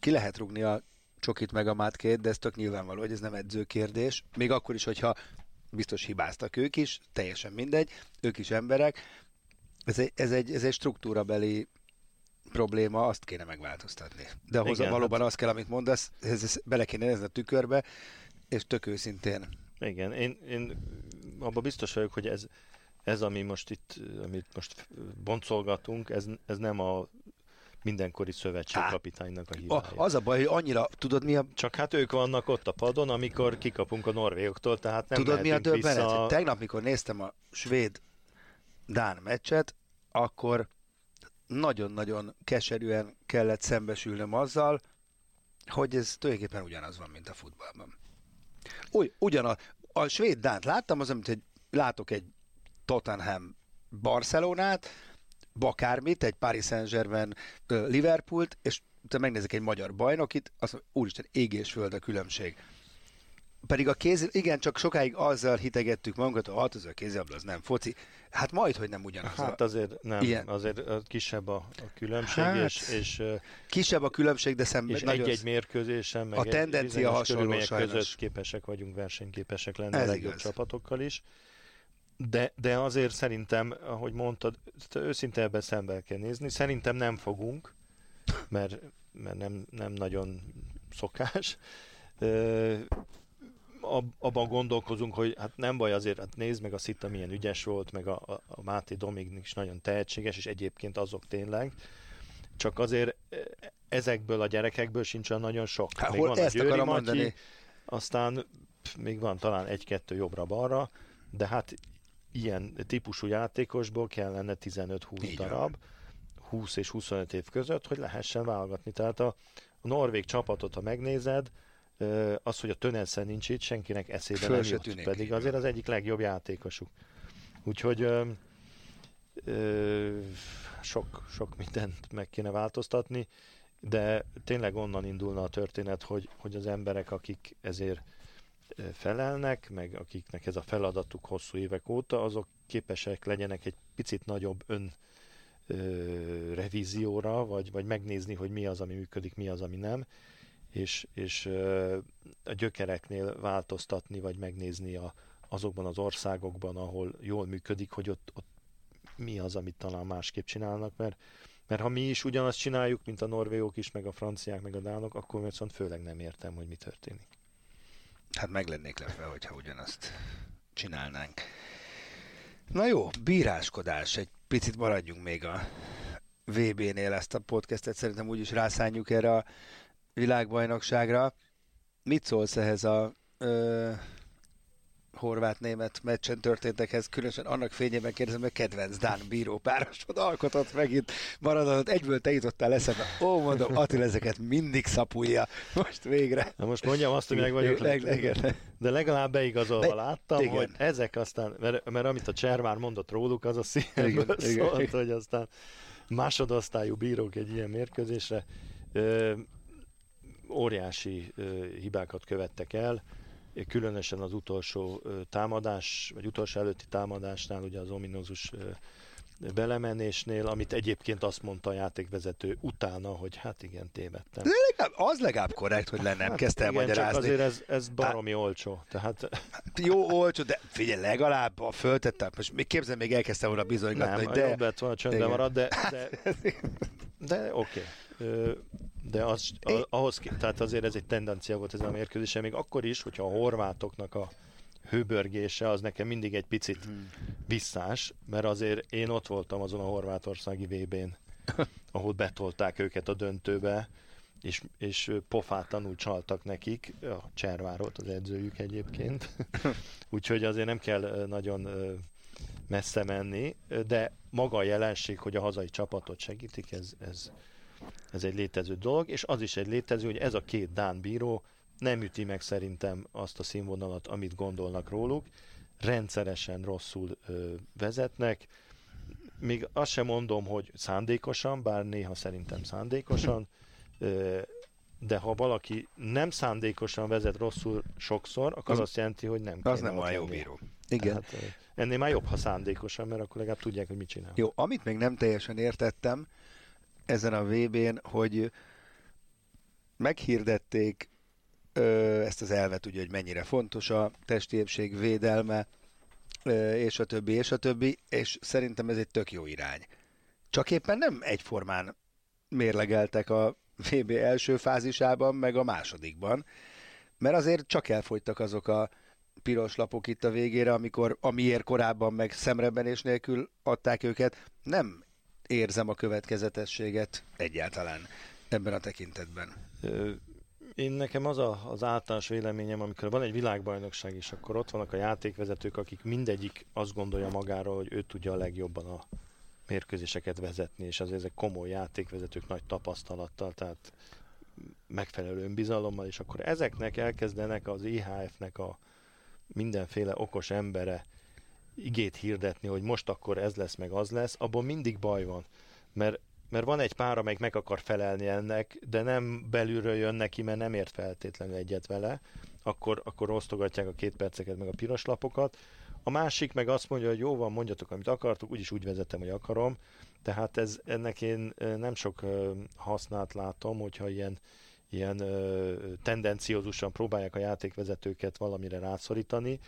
ki lehet rugni a csokit meg a mátkét, de ez tök nyilvánvaló, hogy ez nem edzőkérdés. Még akkor is, hogyha biztos hibáztak ők is, teljesen mindegy, ők is emberek. Ez egy, ez egy, ez egy struktúrabeli probléma, azt kéne megváltoztatni. De ahhoz Igen, valóban hát- az kell, amit mondasz, ez, ez bele kéne nézni a tükörbe, és tök őszintén. Igen, én, én abban biztos vagyok, hogy ez, ez, ami most itt, amit most boncolgatunk, ez, ez nem a mindenkori szövetségkapitánynak a A, hibája. az a baj, hogy annyira, tudod mi a, Csak hát ők vannak ott a padon, amikor kikapunk a norvégoktól, tehát nem tudod mi a döbbenet? vissza... Tegnap, mikor néztem a svéd Dán meccset, akkor nagyon-nagyon keserűen kellett szembesülnöm azzal, hogy ez tulajdonképpen ugyanaz van, mint a futballban. Úgy, ugyanaz. A svéd Dánt láttam, az, mint hogy látok egy Tottenham Barcelonát, bakármit, egy Paris Saint-Germain Liverpoolt, és utána megnézek egy magyar bajnokit, azt mondom, úristen, ég és föld a különbség. Pedig a kéz, igen, csak sokáig azzal hitegettük magunkat, hogy hát ez a kézilabda, az nem foci. Hát majd, hogy nem ugyanaz. Hát azért nem, Ilyen. azért kisebb a, a különbség, Hát, és, és, kisebb a különbség, de szemben és nagyon... egy-egy mérkőzésen, meg A tendencia hasonló között képesek vagyunk versenyképesek lenni Ez a legjobb igaz. csapatokkal is. De, de azért szerintem, ahogy mondtad, őszinte ebben szembe kell nézni. Szerintem nem fogunk, mert, mert nem, nem nagyon szokás. Abban gondolkozunk, hogy hát nem baj azért, hát nézd meg a Szita milyen ügyes volt, meg a, a, a Máté Domignik is nagyon tehetséges, és egyébként azok tényleg. Csak azért e, ezekből a gyerekekből sincs olyan nagyon sok. Hát, Még hol van a ezt Győri akarom Matyi, mondani. aztán pff, még van talán egy-kettő jobbra-balra, de hát ilyen típusú játékosból kellene 15-20 Így van. darab, 20 és 25 év között, hogy lehessen válogatni. Tehát a, a norvég csapatot, ha megnézed, az, hogy a Tönenszen nincs itt, senkinek eszébe Föl nem jut, pedig így azért az egyik legjobb játékosuk. Úgyhogy ö, Ö, sok, sok mindent meg kéne változtatni, de tényleg onnan indulna a történet, hogy, hogy az emberek, akik ezért felelnek, meg akiknek ez a feladatuk hosszú évek óta, azok képesek legyenek egy picit nagyobb ön ö, revízióra, vagy, vagy megnézni, hogy mi az, ami működik, mi az, ami nem, és, és a gyökereknél változtatni, vagy megnézni a, azokban az országokban, ahol jól működik, hogy ott, ott mi az, amit talán másképp csinálnak, mert, mert ha mi is ugyanazt csináljuk, mint a norvégok is, meg a franciák, meg a dánok, akkor viszont főleg nem értem, hogy mi történik. Hát meg lennék lepve, hogyha ugyanazt csinálnánk. Na jó, bíráskodás. Egy picit maradjunk még a VB-nél ezt a podcastet. Szerintem úgyis rászánjuk erre a világbajnokságra. Mit szólsz ehhez a ö, horvát-német meccsen történtekhez, különösen annak fényében kérdezem, hogy kedvenc Dán bíró párosod alkotott megint maradott, egyből te jutottál eszembe. Ó, mondom, Attila ezeket mindig szapulja. Most végre. Na most mondjam azt, hogy meg vagyok leg, leg, de legalább beigazolva de, láttam, igen. hogy ezek aztán, mert, mert amit a Cservár mondott róluk, az a szívből szólt, igen. hogy aztán másodosztályú bírók egy ilyen mérkőzésre ö, óriási hibákat követtek el, különösen az utolsó támadás, vagy utolsó előtti támadásnál, ugye az ominózus belemenésnél, amit egyébként azt mondta a játékvezető utána, hogy hát igen, tévedtem. De legalább, az legalább korrekt, hogy le nem hát kezdte el magyarázni. Azért ez, ez baromi hát, olcsó. Tehát... Jó, olcsó, de figyelj, legalább a föltettem, most még képzel, még elkezdte volna bizonygatni, nem, de... jobb lett volna csöndben marad, de, de, de oké. Okay. De az, ahhoz, tehát azért ez egy tendencia volt ez a mérkőzése, még akkor is, hogyha a horvátoknak a hőbörgése az nekem mindig egy picit hmm. visszás, mert azért én ott voltam azon a horvátországi VB-n, ahol betolták őket a döntőbe, és, és pofátlanul csaltak nekik, a Cservár volt az edzőjük egyébként, úgyhogy azért nem kell nagyon messze menni, de maga a jelenség, hogy a hazai csapatot segítik, ez, ez, ez egy létező dolog, és az is egy létező, hogy ez a két Dán bíró nem üti meg szerintem azt a színvonalat, amit gondolnak róluk, rendszeresen rosszul ö, vezetnek, még azt sem mondom, hogy szándékosan, bár néha szerintem szándékosan, ö, de ha valaki nem szándékosan vezet rosszul sokszor, akkor az, az azt jelenti, hogy nem Az nem olyan jó bíró. Igen. Tehát, ennél már jobb, ha szándékosan, mert akkor legalább tudják, hogy mit csinál. Jó, amit még nem teljesen értettem ezen a VB-n, hogy meghirdették ezt az elvet, ugye, hogy mennyire fontos a testi épség védelme, és a többi, és a többi, és szerintem ez egy tök jó irány. Csak éppen nem egyformán mérlegeltek a VB első fázisában, meg a másodikban, mert azért csak elfogytak azok a piros lapok itt a végére, amikor amiért korábban meg szemrebenés nélkül adták őket. Nem érzem a következetességet egyáltalán ebben a tekintetben. Én nekem az a, az általános véleményem, amikor van egy világbajnokság, és akkor ott vannak a játékvezetők, akik mindegyik azt gondolja magáról, hogy ő tudja a legjobban a mérkőzéseket vezetni, és azért ezek komoly játékvezetők nagy tapasztalattal, tehát megfelelő önbizalommal, és akkor ezeknek elkezdenek az IHF-nek a mindenféle okos embere igét hirdetni, hogy most akkor ez lesz, meg az lesz, abból mindig baj van. Mert mert van egy pár, amelyik meg akar felelni ennek, de nem belülről jön neki, mert nem ért feltétlenül egyet vele, akkor, akkor osztogatják a két perceket, meg a piros lapokat. A másik meg azt mondja, hogy jó van, mondjatok, amit akartok, úgyis úgy vezetem, hogy akarom. Tehát ez, ennek én nem sok hasznát látom, hogyha ilyen, ilyen tendenciózusan próbálják a játékvezetőket valamire rászorítani.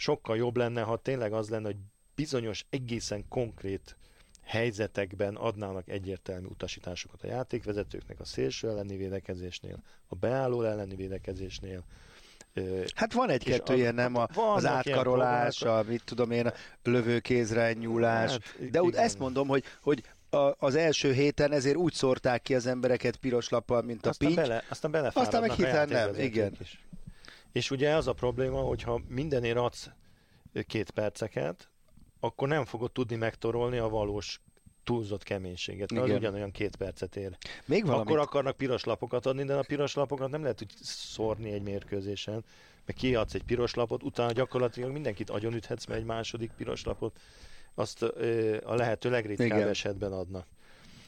Sokkal jobb lenne, ha tényleg az lenne, hogy bizonyos egészen konkrét helyzetekben adnának egyértelmű utasításokat a játékvezetőknek a szélső elleni védekezésnél, a beálló elleni védekezésnél, Hát van egy-kettő ilyen, nem a, az átkarolás, a, mit tudom én, a lövőkézre nyúlás, hát, de úgy ezt mondom, hogy, hogy a, az első héten ezért úgy szórták ki az embereket piros lappal, mint a aztán pinty. Bele, aztán bele Aztán meg hirtelen nem, igen. Is. És ugye az a probléma, hogyha mindenért adsz két perceket, akkor nem fogod tudni megtorolni a valós túlzott keménységet, mert az ugyanolyan két percet ér. Még valamit... Akkor akarnak piros lapokat adni, de a piros lapokat nem lehet úgy szórni egy mérkőzésen, meg kiadsz egy piros lapot, utána gyakorlatilag mindenkit agyonüthetsz, mert egy második piros lapot azt ö, a lehető legritkább Igen. esetben adnak.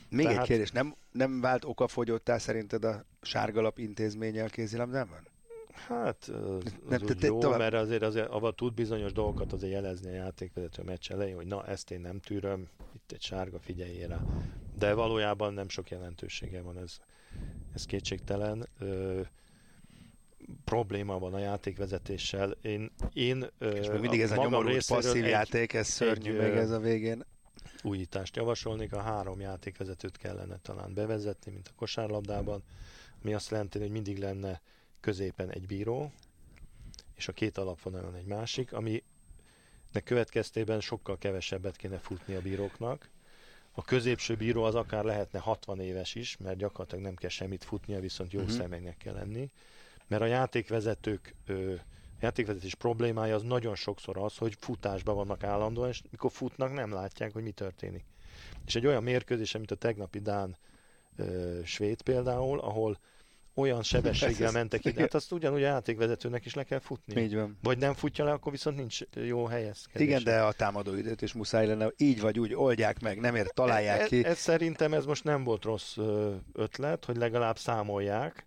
Még Tehát- egy kérdés, nem, nem vált okafogyottá szerinted a sárgalap intézménye a kézilabdában? Hát az Nem, úgy te- jó, tovább- mert azért, azért abban tud bizonyos dolgokat azért jelezni a játékvezető a meccs elején, hogy na ezt én nem tűröm, itt egy sárga, figyeljél rá. De valójában nem sok jelentősége van ez, ez kétségtelen. Ö, probléma van a játékvezetéssel. Én, én És még mindig ez a nyomorult passzív egy játék, ez szörnyű egy, ö, ez a végén. újítást javasolnék, a három játékvezetőt kellene talán bevezetni, mint a kosárlabdában, ami azt jelenti, hogy mindig lenne középen egy bíró, és a két alapvonalon egy másik, ami következtében sokkal kevesebbet kéne futni a bíróknak. A középső bíró az akár lehetne 60 éves is, mert gyakorlatilag nem kell semmit futnia, viszont jó Mhm. uh-huh. szemeknek kell lenni. Mert a játékvezetők ö, a játékvezetés problémája az nagyon sokszor az, hogy futásban vannak állandóan, és mikor futnak, nem látják, hogy mi történik. És egy olyan mérkőzés, mint a tegnapi Dán ö, svéd például, ahol olyan sebességgel Ez- mentek ide, hát azt ugyanúgy a játékvezetőnek is le kell futni. Így van. Vagy nem futja le, akkor viszont nincs jó helyezkedés. Igen, de a támadó időt is muszáj lenne, így vagy úgy oldják meg, nem ért, találják ez, ki. Ez szerintem ez most nem volt rossz ötlet, hogy legalább számolják.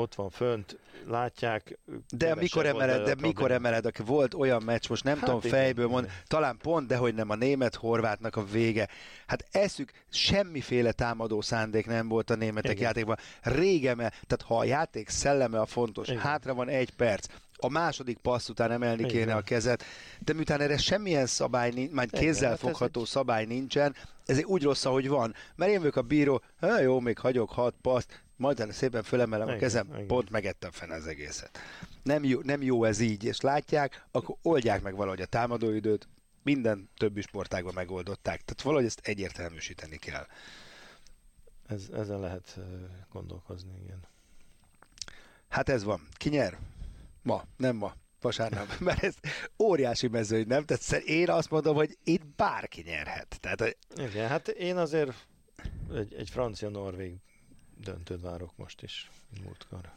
Ott van fönt, látják. De mikor emeled, de mikor emeled, aki volt olyan meccs, most nem Hát tudom igen, fejből mond, igen. talán pont, de hogy nem a német-horvátnak a vége. Hát eszük, semmiféle támadó szándék nem volt a németek Igen. játékban. Régeme, tehát ha a játék szelleme a fontos, Igen. hátra van egy perc, a második passz után emelni Igen. kéne a kezet, de miután erre semmilyen szabály, nincs, már kézzel hát fogható egy- szabály nincsen, ezért úgy rossz, ahogy van. Mert én vagyok a bíró, "Há, jó, még hagyok hat paszt, majd szépen fölemelem a Igen, kezem, igen. pont megettem fenn az egészet. Nem jó, nem jó ez így, és látják, akkor oldják meg valahogy a támadóidőt, minden többi sportágban megoldották. Tehát valahogy ezt egyértelműsíteni kell. Ez, ezen lehet gondolkozni, igen. Hát ez van. Ki nyer? Ma, nem ma. Vasárnap. Mert ez óriási mezőny, nem? Tehát én azt mondom, hogy itt bárki nyerhet. Tehát hogy Igen, hát én azért egy, egy francia-norvég döntőt várok most is, mint múltkor.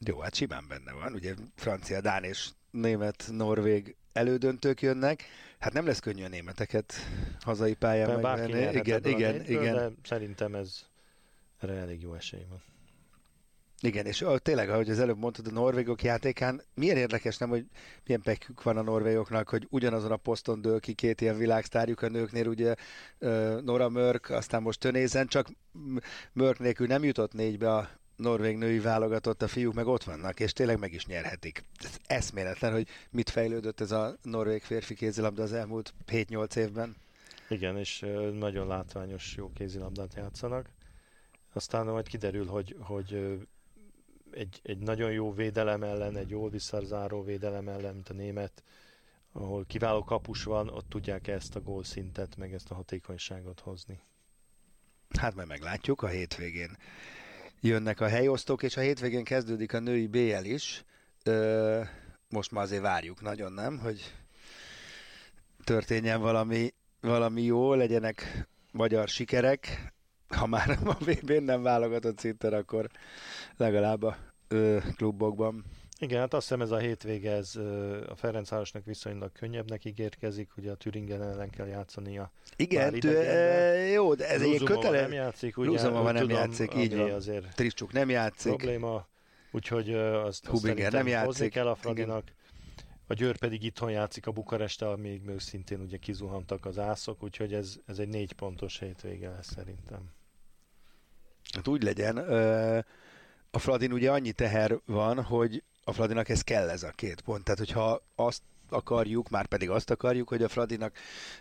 jó, hát simán benne van. Ugye francia, dán és német, norvég elődöntők jönnek. Hát nem lesz könnyű a németeket hazai pályán megvenni. Igen, igen, igen. De szerintem ez erre elég jó esély van. Igen, és tényleg, ahogy az előbb mondtad, a norvégok játékán, milyen érdekes nem, hogy milyen pekük van a norvégoknak, hogy ugyanazon a poszton dől ki két ilyen világsztárjuk, a nőknél ugye Nora Mörk, aztán most Tönézen, csak Mörk nélkül nem jutott négybe a norvég női válogatott, a fiúk meg ott vannak, és tényleg meg is nyerhetik. Ez eszméletlen, hogy mit fejlődött ez a norvég férfi kézilabda az elmúlt 7-8 évben. Igen, és nagyon látványos, jó kézilabdát játszanak. Aztán majd kiderül, hogy, hogy egy, egy nagyon jó védelem ellen, egy jól visszazáró védelem ellen, mint a német, ahol kiváló kapus van, ott tudják ezt a gólszintet, meg ezt a hatékonyságot hozni. Hát majd meglátjuk, a hétvégén jönnek a helyosztók, és a hétvégén kezdődik a női BL is. Ö, most már azért várjuk nagyon, nem? Hogy történjen valami, valami jó, legyenek magyar sikerek. Ha már a VB-n nem válogatott szinten, akkor legalább a ö, klubokban. Igen, hát azt hiszem ez a hétvége, ez a Ferencvárosnak viszonylag könnyebbnek ígérkezik, ugye a Türingen ellen kell játszania. Igen, tő, jó, de ez egy kötele... nem játszik, ugye? Ruzumova úgy nem tudom, játszik, így van. azért Triscsuk nem játszik. probléma, úgyhogy azt, Hubinger nem hozni játszik, kell a Fradinak. A Győr pedig itthon játszik a Bukaresttel, még még szintén ugye kizuhantak az ászok, úgyhogy ez, ez egy négy pontos hétvége lesz szerintem. Hát úgy legyen. A Fradin ugye annyi teher van, hogy a Fradinak ez kell ez a két pont. Tehát, hogyha azt akarjuk, már pedig azt akarjuk, hogy a Fradinak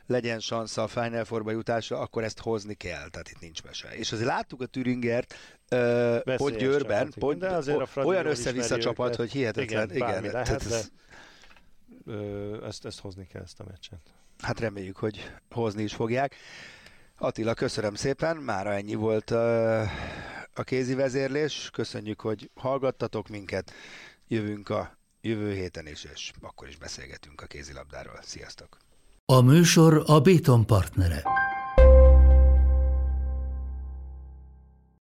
legyen sansza a Final Four-ba jutásra, akkor ezt hozni kell, tehát itt nincs mese. És azért láttuk a Türingert, ö, Veszélyes pont Győrben, igen, pont, de azért a olyan össze-vissza csapat, őket. hogy hihetetlen. Igen, tehát lehet, ez- Ö, ezt, ezt hozni kell ezt a meccset. Hát reméljük, hogy hozni is fogják. Attila, köszönöm szépen, mára ennyi volt a kézi vezérlés. Köszönjük, hogy hallgattatok minket. Jövünk a jövő héten is, és akkor is beszélgetünk a kézilabdáról. Sziasztok! A műsor a Béton partnere.